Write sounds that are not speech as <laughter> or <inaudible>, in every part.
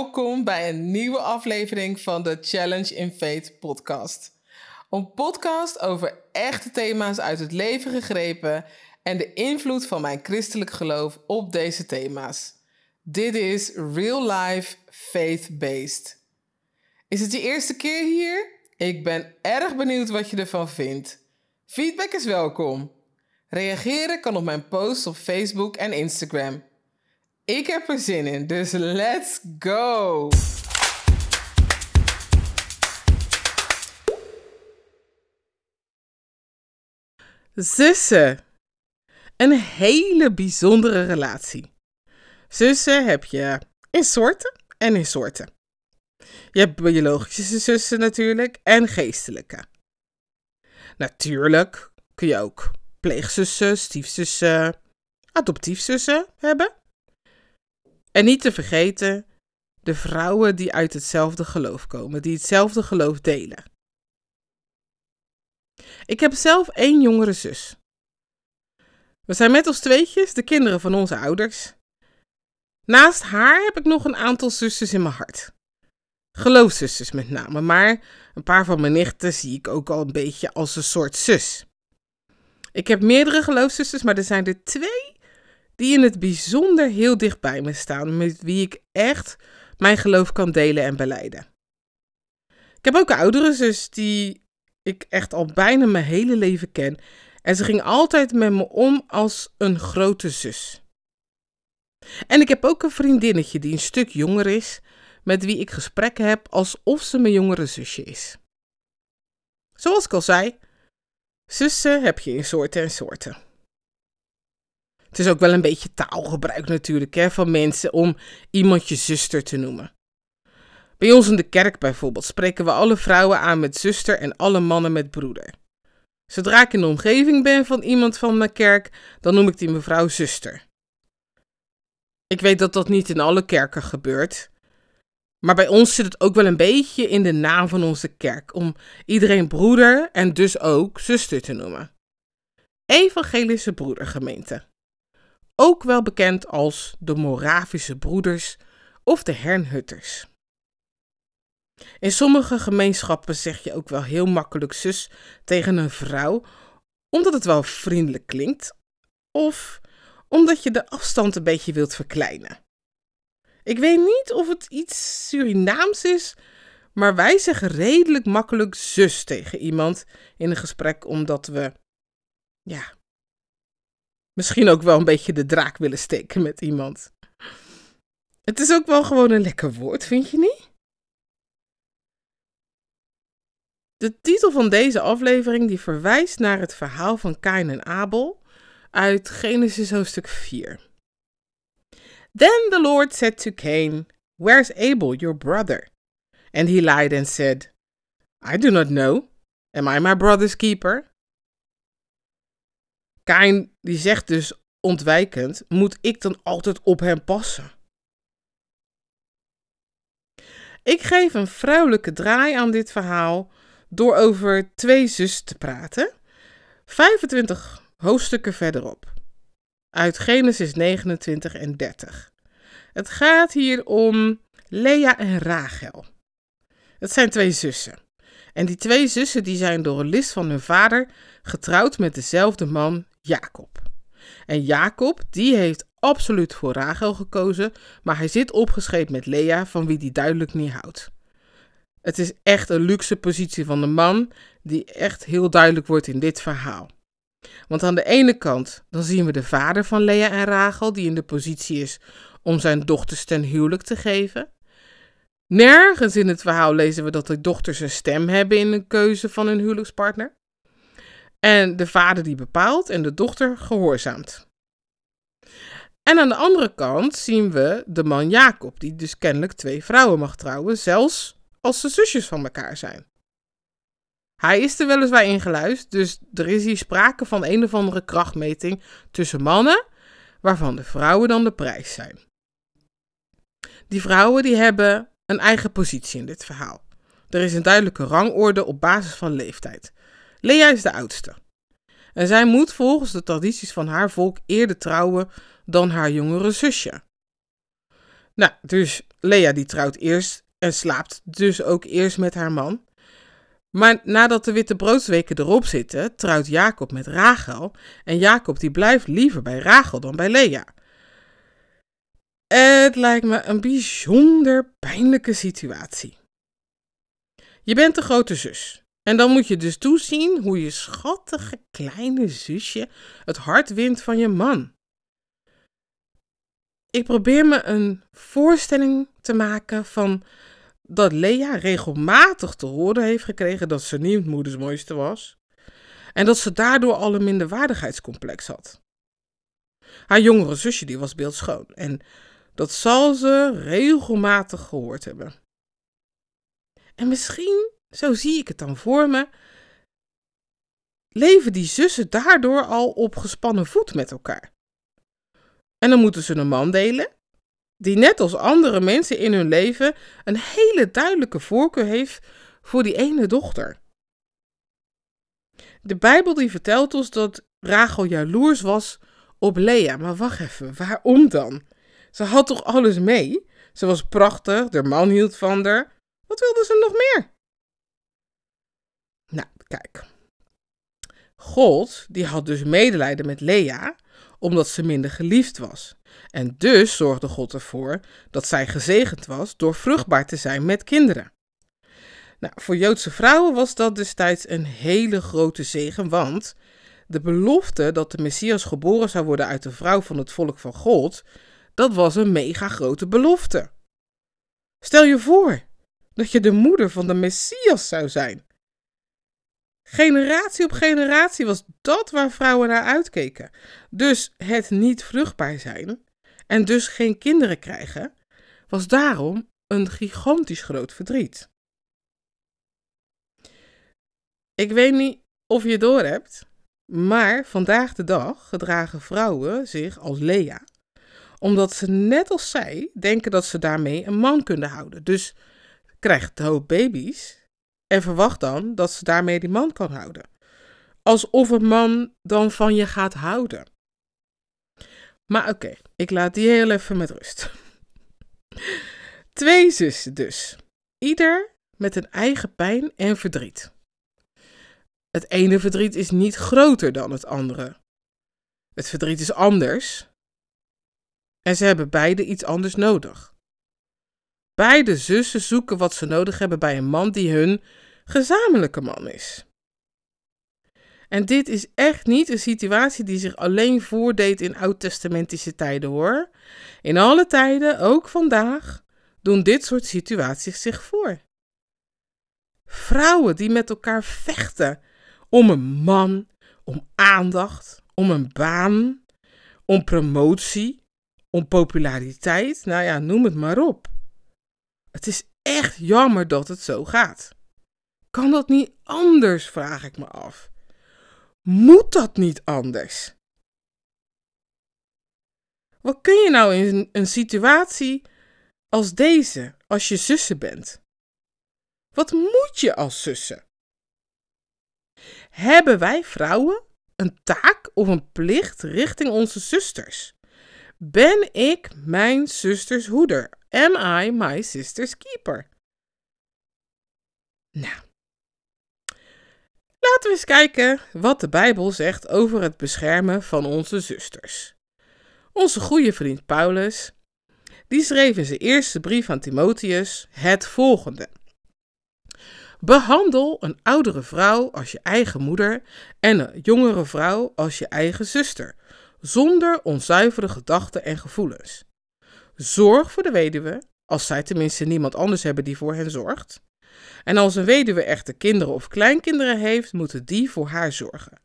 Welkom bij een nieuwe aflevering van de Challenge in Faith podcast. Een podcast over echte thema's uit het leven gegrepen en de invloed van mijn christelijk geloof op deze thema's. Dit is Real Life Faith Based. Is het je eerste keer hier? Ik ben erg benieuwd wat je ervan vindt. Feedback is welkom. Reageren kan op mijn posts op Facebook en Instagram. Ik heb er zin in, dus let's go! Zussen. Een hele bijzondere relatie. Zussen heb je in soorten en in soorten. Je hebt biologische zussen natuurlijk en geestelijke. Natuurlijk kun je ook pleegzussen, stiefzussen, adoptiefzussen hebben. En niet te vergeten de vrouwen die uit hetzelfde geloof komen, die hetzelfde geloof delen. Ik heb zelf één jongere zus. We zijn met ons tweetjes de kinderen van onze ouders. Naast haar heb ik nog een aantal zusters in mijn hart. Geloofszusters met name, maar een paar van mijn nichten zie ik ook al een beetje als een soort zus. Ik heb meerdere geloofszusters, maar er zijn er twee die in het bijzonder heel dicht bij me staan, met wie ik echt mijn geloof kan delen en beleiden. Ik heb ook een oudere zus die ik echt al bijna mijn hele leven ken en ze ging altijd met me om als een grote zus. En ik heb ook een vriendinnetje die een stuk jonger is, met wie ik gesprekken heb alsof ze mijn jongere zusje is. Zoals ik al zei, zussen heb je in soorten en soorten. Het is ook wel een beetje taalgebruik natuurlijk hè, van mensen om iemand je zuster te noemen. Bij ons in de kerk bijvoorbeeld spreken we alle vrouwen aan met zuster en alle mannen met broeder. Zodra ik in de omgeving ben van iemand van mijn kerk, dan noem ik die mevrouw zuster. Ik weet dat dat niet in alle kerken gebeurt. Maar bij ons zit het ook wel een beetje in de naam van onze kerk om iedereen broeder en dus ook zuster te noemen. Evangelische Broedergemeente. Ook wel bekend als de Moravische Broeders of de Hernhutters. In sommige gemeenschappen zeg je ook wel heel makkelijk zus tegen een vrouw, omdat het wel vriendelijk klinkt, of omdat je de afstand een beetje wilt verkleinen. Ik weet niet of het iets Surinaams is, maar wij zeggen redelijk makkelijk zus tegen iemand in een gesprek, omdat we, ja, misschien ook wel een beetje de draak willen steken met iemand. Het is ook wel gewoon een lekker woord, vind je niet? De titel van deze aflevering die verwijst naar het verhaal van Kain en Abel uit Genesis hoofdstuk 4. Then the Lord said to Cain, Where's Abel, your brother? And he lied and said, I do not know. Am I my brother's keeper? Kain die zegt dus ontwijkend, moet ik dan altijd op hem passen? Ik geef een vrouwelijke draai aan dit verhaal door over twee zussen te praten. 25 hoofdstukken verderop. Uit Genesis 29 en 30. Het gaat hier om Lea en Rachel. Het zijn twee zussen. En die twee zussen die zijn door een list van hun vader getrouwd met dezelfde man, Jacob. En Jacob die heeft absoluut voor Rachel gekozen, maar hij zit opgescheept met Lea, van wie hij duidelijk niet houdt. Het is echt een luxe positie van de man, die echt heel duidelijk wordt in dit verhaal. Want aan de ene kant, dan zien we de vader van Lea en Rachel, die in de positie is om zijn dochters ten huwelijk te geven. Nergens in het verhaal lezen we dat de dochters een stem hebben in de keuze van hun huwelijkspartner. En de vader die bepaalt en de dochter gehoorzaamt. En aan de andere kant zien we de man Jacob, die dus kennelijk twee vrouwen mag trouwen, zelfs als ze zusjes van elkaar zijn. Hij is er weliswaar ingeluisterd, dus er is hier sprake van een of andere krachtmeting tussen mannen, waarvan de vrouwen dan de prijs zijn. Die vrouwen die hebben een eigen positie in dit verhaal. Er is een duidelijke rangorde op basis van leeftijd. Lea is de oudste. En zij moet volgens de tradities van haar volk eerder trouwen dan haar jongere zusje. Nou, dus Lea die trouwt eerst en slaapt dus ook eerst met haar man. Maar nadat de witte broodsweken erop zitten, trouwt Jacob met Rachel. En Jacob die blijft liever bij Rachel dan bij Lea. Het lijkt me een bijzonder pijnlijke situatie. Je bent de grote zus. En dan moet je dus toezien hoe je schattige kleine zusje het hart wint van je man. Ik probeer me een voorstelling te maken van dat Lea regelmatig te horen heeft gekregen dat ze niet moeders mooiste was. En dat ze daardoor al een minderwaardigheidscomplex had. Haar jongere zusje die was beeldschoon en dat zal ze regelmatig gehoord hebben. En misschien, zo zie ik het dan voor me, leven die zussen daardoor al op gespannen voet met elkaar. En dan moeten ze een man delen, die net als andere mensen in hun leven een hele duidelijke voorkeur heeft voor die ene dochter. De Bijbel die vertelt ons dat Rachel jaloers was op Lea. Maar wacht even, waarom dan? Ze had toch alles mee? Ze was prachtig, de man hield van haar. Wat wilde ze nog meer? Nou, kijk. God, die had dus medelijden met Lea, omdat ze minder geliefd was. En dus zorgde God ervoor dat zij gezegend was door vruchtbaar te zijn met kinderen. Nou, voor Joodse vrouwen was dat destijds een hele grote zegen, want de belofte dat de Messias geboren zou worden uit de vrouw van het volk van God, dat was een mega grote belofte. Stel je voor dat je de moeder van de Messias zou zijn. Generatie op generatie was dat waar vrouwen naar uitkeken. Dus het niet vruchtbaar zijn en dus geen kinderen krijgen, was daarom een gigantisch groot verdriet. Ik weet niet of je door hebt, maar vandaag de dag gedragen vrouwen zich als Lea, omdat ze net als zij denken dat ze daarmee een man kunnen houden. Dus krijgt de hoop baby's en verwacht dan dat ze daarmee die man kan houden. Alsof een man dan van je gaat houden. Maar oké, ik laat die heel even met rust. <laughs> Twee zussen dus. Ieder met een eigen pijn en verdriet. Het ene verdriet is niet groter dan het andere. Het verdriet is anders. En ze hebben beide iets anders nodig. Beide zussen zoeken wat ze nodig hebben bij een man die hun gezamenlijke man is. En dit is echt niet een situatie die zich alleen voordeed in oud-testamentische tijden hoor. In alle tijden, ook vandaag, doen dit soort situaties zich voor. Vrouwen die met elkaar vechten om een man, om aandacht, om een baan, om promotie, om populariteit, nou ja, noem het maar op. Het is echt jammer dat het zo gaat. Kan dat niet anders, vraag ik me af. Moet dat niet anders? Wat kun je nou in een situatie als deze, als je zussen bent? Wat moet je als zussen? Hebben wij vrouwen een taak of een plicht richting onze zusters? Ben ik mijn zusters hoeder? Am I my sister's keeper? Nou, Laten we eens kijken wat de Bijbel zegt over het beschermen van onze zusters. Onze goede vriend Paulus, die schreef in zijn eerste brief aan Timotheus het volgende. Behandel een oudere vrouw als je eigen moeder en een jongere vrouw als je eigen zuster, zonder onzuivere gedachten en gevoelens. Zorg voor de weduwe, als zij tenminste niemand anders hebben die voor hen zorgt. En als een weduwe echte kinderen of kleinkinderen heeft, moeten die voor haar zorgen.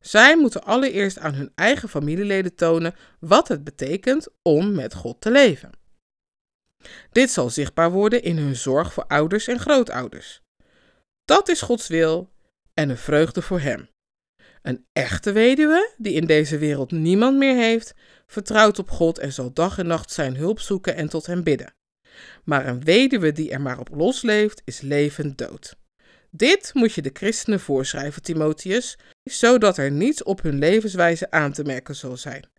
Zij moeten allereerst aan hun eigen familieleden tonen wat het betekent om met God te leven. Dit zal zichtbaar worden in hun zorg voor ouders en grootouders. Dat is Gods wil en een vreugde voor Hem. Een echte weduwe, die in deze wereld niemand meer heeft, vertrouwt op God en zal dag en nacht zijn hulp zoeken en tot Hem bidden. Maar een weduwe die er maar op losleeft, is levend dood. Dit moet je de christenen voorschrijven, Timotheus, zodat er niets op hun levenswijze aan te merken zal zijn.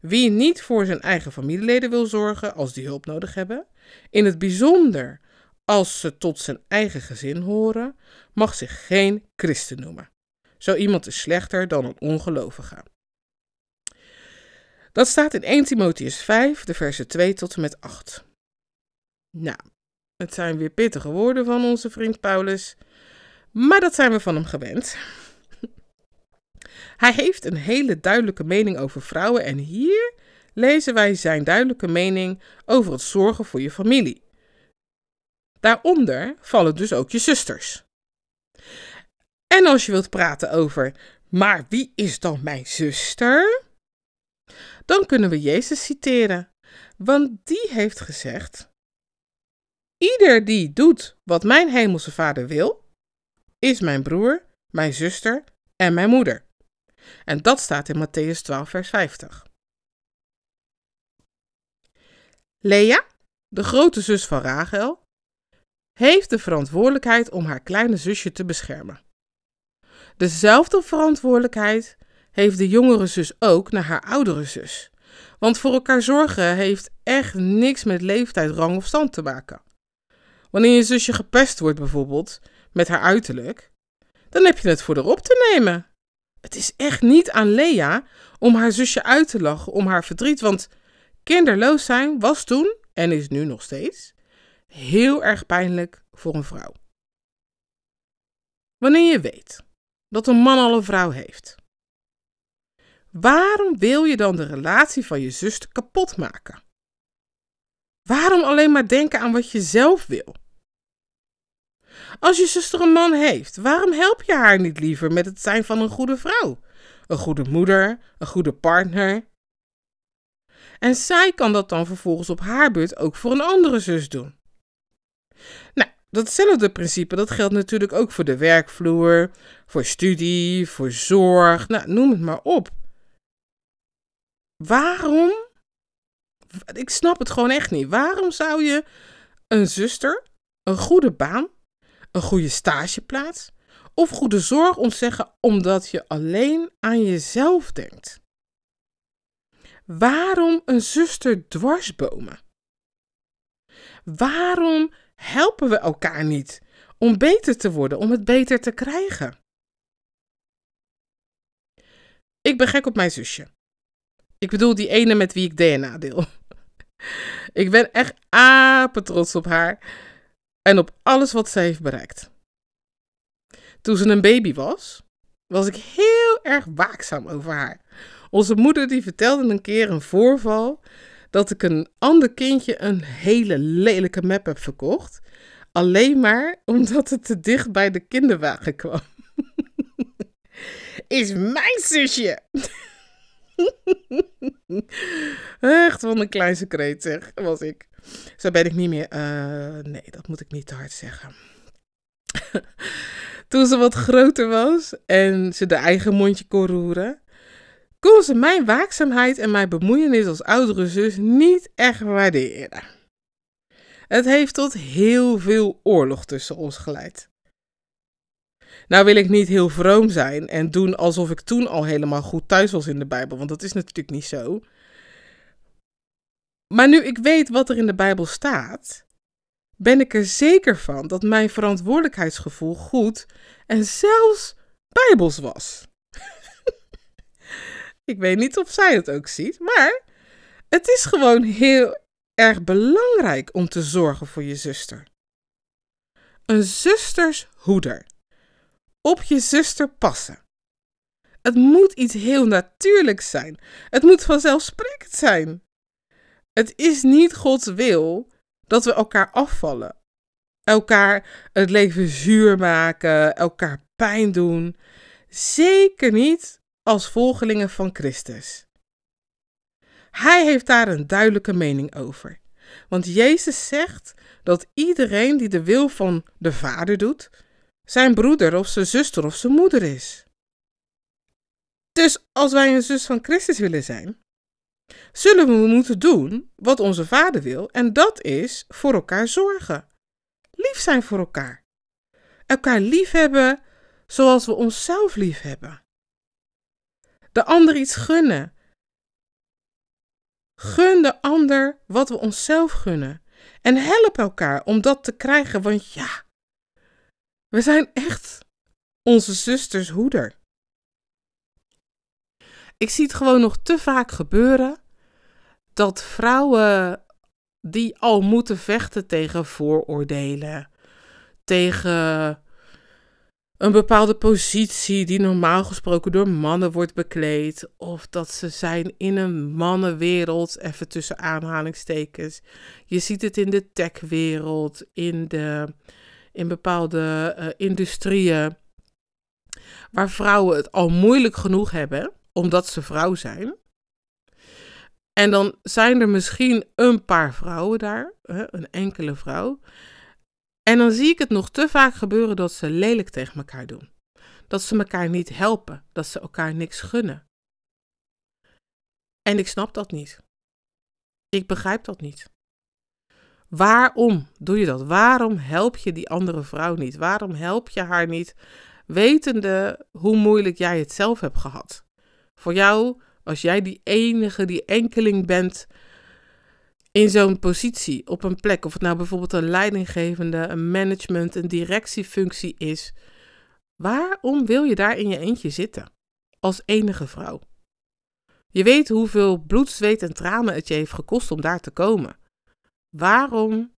Wie niet voor zijn eigen familieleden wil zorgen als die hulp nodig hebben, in het bijzonder als ze tot zijn eigen gezin horen, mag zich geen christen noemen. Zo iemand is slechter dan een ongelovige. Dat staat in 1 Timotheus 5, de versen 2 tot en met 8. Nou, het zijn weer pittige woorden van onze vriend Paulus, maar dat zijn we van hem gewend. <laughs> Hij heeft een hele duidelijke mening over vrouwen en hier lezen wij zijn duidelijke mening over het zorgen voor je familie. Daaronder vallen dus ook je zusters. En als je wilt praten over, maar wie is dan mijn zuster? Dan kunnen we Jezus citeren, want die heeft gezegd: Ieder die doet wat mijn hemelse vader wil, is mijn broer, mijn zuster en mijn moeder. En dat staat in Matthäus 12, vers 50. Lea, de grote zus van Rachel, heeft de verantwoordelijkheid om haar kleine zusje te beschermen. Dezelfde verantwoordelijkheid heeft de jongere zus ook naar haar oudere zus. Want voor elkaar zorgen heeft echt niks met leeftijd, rang of stand te maken. Wanneer je zusje gepest wordt bijvoorbeeld, met haar uiterlijk, dan heb je het voor erop te nemen. Het is echt niet aan Lea om haar zusje uit te lachen om haar verdriet, want kinderloos zijn was toen, en is nu nog steeds, heel erg pijnlijk voor een vrouw. Wanneer je weet dat een man al een vrouw heeft, waarom wil je dan de relatie van je zuster kapot maken? Waarom alleen maar denken aan wat je zelf wil? Als je zuster een man heeft, waarom help je haar niet liever met het zijn van een goede vrouw? Een goede moeder, een goede partner? En zij kan dat dan vervolgens op haar beurt ook voor een andere zus doen. Nou, datzelfde principe dat geldt natuurlijk ook voor de werkvloer, voor studie, voor zorg, nou, noem het maar op. Waarom? Ik snap het gewoon echt niet. Waarom zou je een zuster een goede baan, een goede stageplaats of goede zorg ontzeggen omdat je alleen aan jezelf denkt? Waarom een zuster dwarsbomen? Waarom helpen we elkaar niet om beter te worden, om het beter te krijgen? Ik ben gek op mijn zusje. Ik bedoel die ene met wie ik DNA deel. <laughs> Ik ben echt apen trots op haar en op alles wat ze heeft bereikt. Toen ze een baby was, was ik heel erg waakzaam over haar. Onze moeder die vertelde een keer een voorval dat ik een ander kindje een hele lelijke map heb verkocht. Alleen maar omdat het te dicht bij de kinderwagen kwam. <laughs> Is mijn zusje! <laughs> Echt van een klein secreet zeg, was ik. Zo ben ik niet meer. Uh, nee, dat moet ik niet te hard zeggen. <laughs> Toen ze wat groter was en ze de eigen mondje kon roeren, kon ze mijn waakzaamheid en mijn bemoeienis als oudere zus niet echt waarderen. Het heeft tot heel veel oorlog tussen ons geleid. Nou wil ik niet heel vroom zijn en doen alsof ik toen al helemaal goed thuis was in de Bijbel, want dat is natuurlijk niet zo. Maar nu ik weet wat er in de Bijbel staat, ben ik er zeker van dat mijn verantwoordelijkheidsgevoel goed en zelfs bijbels was. Ik weet niet of zij het ook ziet, maar het is gewoon heel erg belangrijk om te zorgen voor je zuster. Een zusters hoeder. Op je zuster passen. Het moet iets heel natuurlijks zijn. Het moet vanzelfsprekend zijn. Het is niet Gods wil dat we elkaar afvallen. Elkaar het leven zuur maken, elkaar pijn doen. Zeker niet als volgelingen van Christus. Hij heeft daar een duidelijke mening over. Want Jezus zegt dat iedereen die de wil van de Vader doet, zijn broeder of zijn zuster of zijn moeder is. Dus als wij een zus van Christus willen zijn, zullen we moeten doen wat onze Vader wil, en dat is voor elkaar zorgen. Lief zijn voor elkaar. Elkaar lief hebben zoals we onszelf lief hebben. De ander iets gunnen. Gun de ander wat we onszelf gunnen. En help elkaar om dat te krijgen, want ja, we zijn echt onze zusters hoeder. Ik zie het gewoon nog te vaak gebeuren dat vrouwen die al moeten vechten tegen vooroordelen, tegen een bepaalde positie die normaal gesproken door mannen wordt bekleed, of dat ze zijn in een mannenwereld, even tussen aanhalingstekens. Je ziet het in de techwereld, in, de, in bepaalde uh, industrieën, waar vrouwen het al moeilijk genoeg hebben, omdat ze vrouw zijn. En dan zijn er misschien een paar vrouwen daar, een enkele vrouw. En dan zie ik het nog te vaak gebeuren dat ze lelijk tegen elkaar doen. Dat ze elkaar niet helpen, dat ze elkaar niks gunnen. En ik snap dat niet. Ik begrijp dat niet. Waarom doe je dat? Waarom help je die andere vrouw niet? Waarom help je haar niet, wetende hoe moeilijk jij het zelf hebt gehad? Voor jou, als jij die enige, die enkeling bent in zo'n positie, op een plek, of het nou bijvoorbeeld een leidinggevende, een management, een directiefunctie is, waarom wil je daar in je eentje zitten? Als enige vrouw. Je weet hoeveel bloed, zweet en tranen het je heeft gekost om daar te komen. Waarom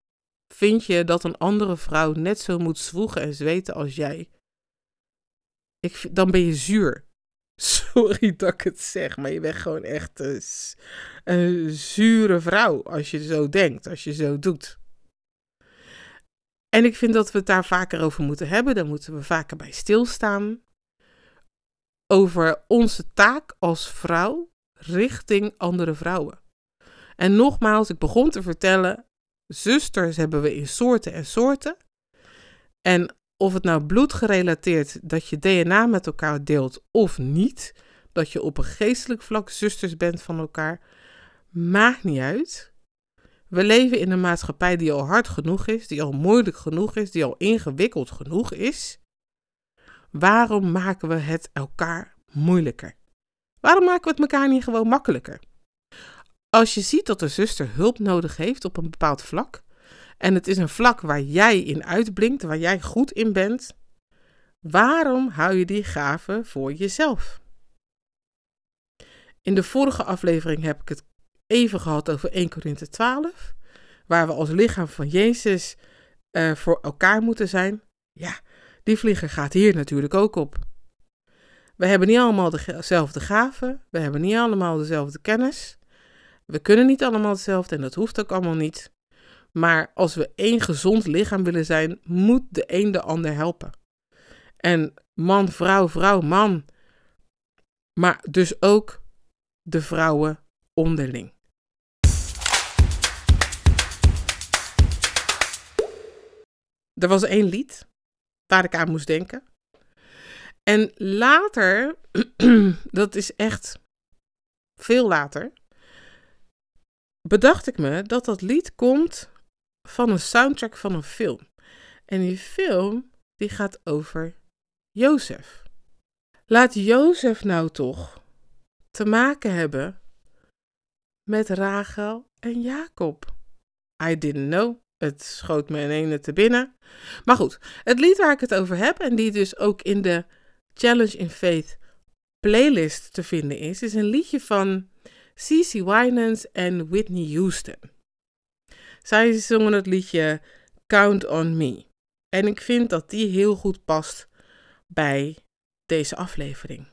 vind je dat een andere vrouw net zo moet zwoegen en zweten als jij? Ik, dan ben je zuur. Sorry dat ik het zeg, maar je bent gewoon echt een, zure vrouw als je zo denkt, als je zo doet. En ik vind dat we het daar vaker over moeten hebben. Daar moeten we vaker bij stilstaan. Over onze taak als vrouw richting andere vrouwen. En nogmaals, ik begon te vertellen: zusters hebben we in soorten en soorten. En of het nou bloedgerelateerd dat je DNA met elkaar deelt of niet, dat je op een geestelijk vlak zusters bent van elkaar, maakt niet uit. We leven in een maatschappij die al hard genoeg is, die al moeilijk genoeg is, die al ingewikkeld genoeg is. Waarom maken we het elkaar moeilijker? Waarom maken we het elkaar niet gewoon makkelijker? Als je ziet dat een zuster hulp nodig heeft op een bepaald vlak, en het is een vlak waar jij in uitblinkt, waar jij goed in bent, waarom hou je die gave voor jezelf? In de vorige aflevering heb ik het even gehad over 1 Korinthe 12, waar we als lichaam van Jezus uh, voor elkaar moeten zijn. Ja, die vlieger gaat hier natuurlijk ook op. We hebben niet allemaal dezelfde gaven, we hebben niet allemaal dezelfde kennis. We kunnen niet allemaal hetzelfde en dat hoeft ook allemaal niet. Maar als we één gezond lichaam willen zijn, moet de een de ander helpen. En man, vrouw, vrouw, man. Maar dus ook de vrouwen onderling. Er was één lied waar ik aan moest denken. En later, <clears throat> dat is echt veel later, bedacht ik me dat dat lied komt van een soundtrack van een film. En die film die gaat over Jozef. Laat Jozef nou toch te maken hebben met Rachel en Jacob. I didn't know. Het schoot me in ene te binnen. Maar goed, het lied waar ik het over heb en die dus ook in de Challenge in Faith playlist te vinden is, is een liedje van CC Winans en Whitney Houston. Zij zongen het liedje Count on Me. En ik vind dat die heel goed past bij deze aflevering.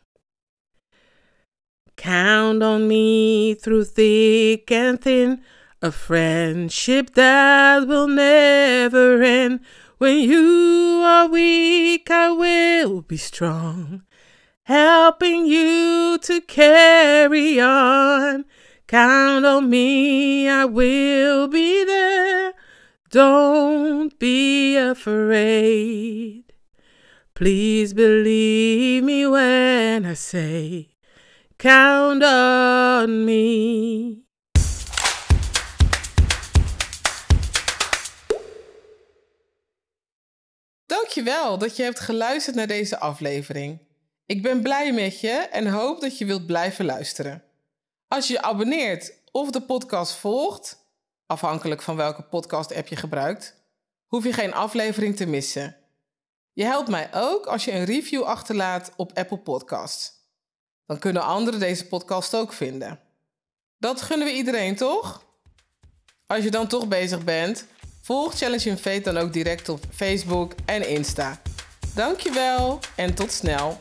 Count on me through thick and thin, a friendship that will never end. When you are weak, I will be strong, helping you to carry on. Count on me, I will be there. Don't be afraid. Please believe me when I say, Count on me. Dankjewel dat je hebt geluisterd naar deze aflevering. Ik ben blij met je en hoop dat je wilt blijven luisteren. Als je abonneert of de podcast volgt, afhankelijk van welke podcast-app je gebruikt, hoef je geen aflevering te missen. Je helpt mij ook als je een review achterlaat op Apple Podcasts. Dan kunnen anderen deze podcast ook vinden. Dat gunnen we iedereen, toch? Als je dan toch bezig bent, volg Challenge in Fate dan ook direct op Facebook en Insta. Dankjewel en tot snel.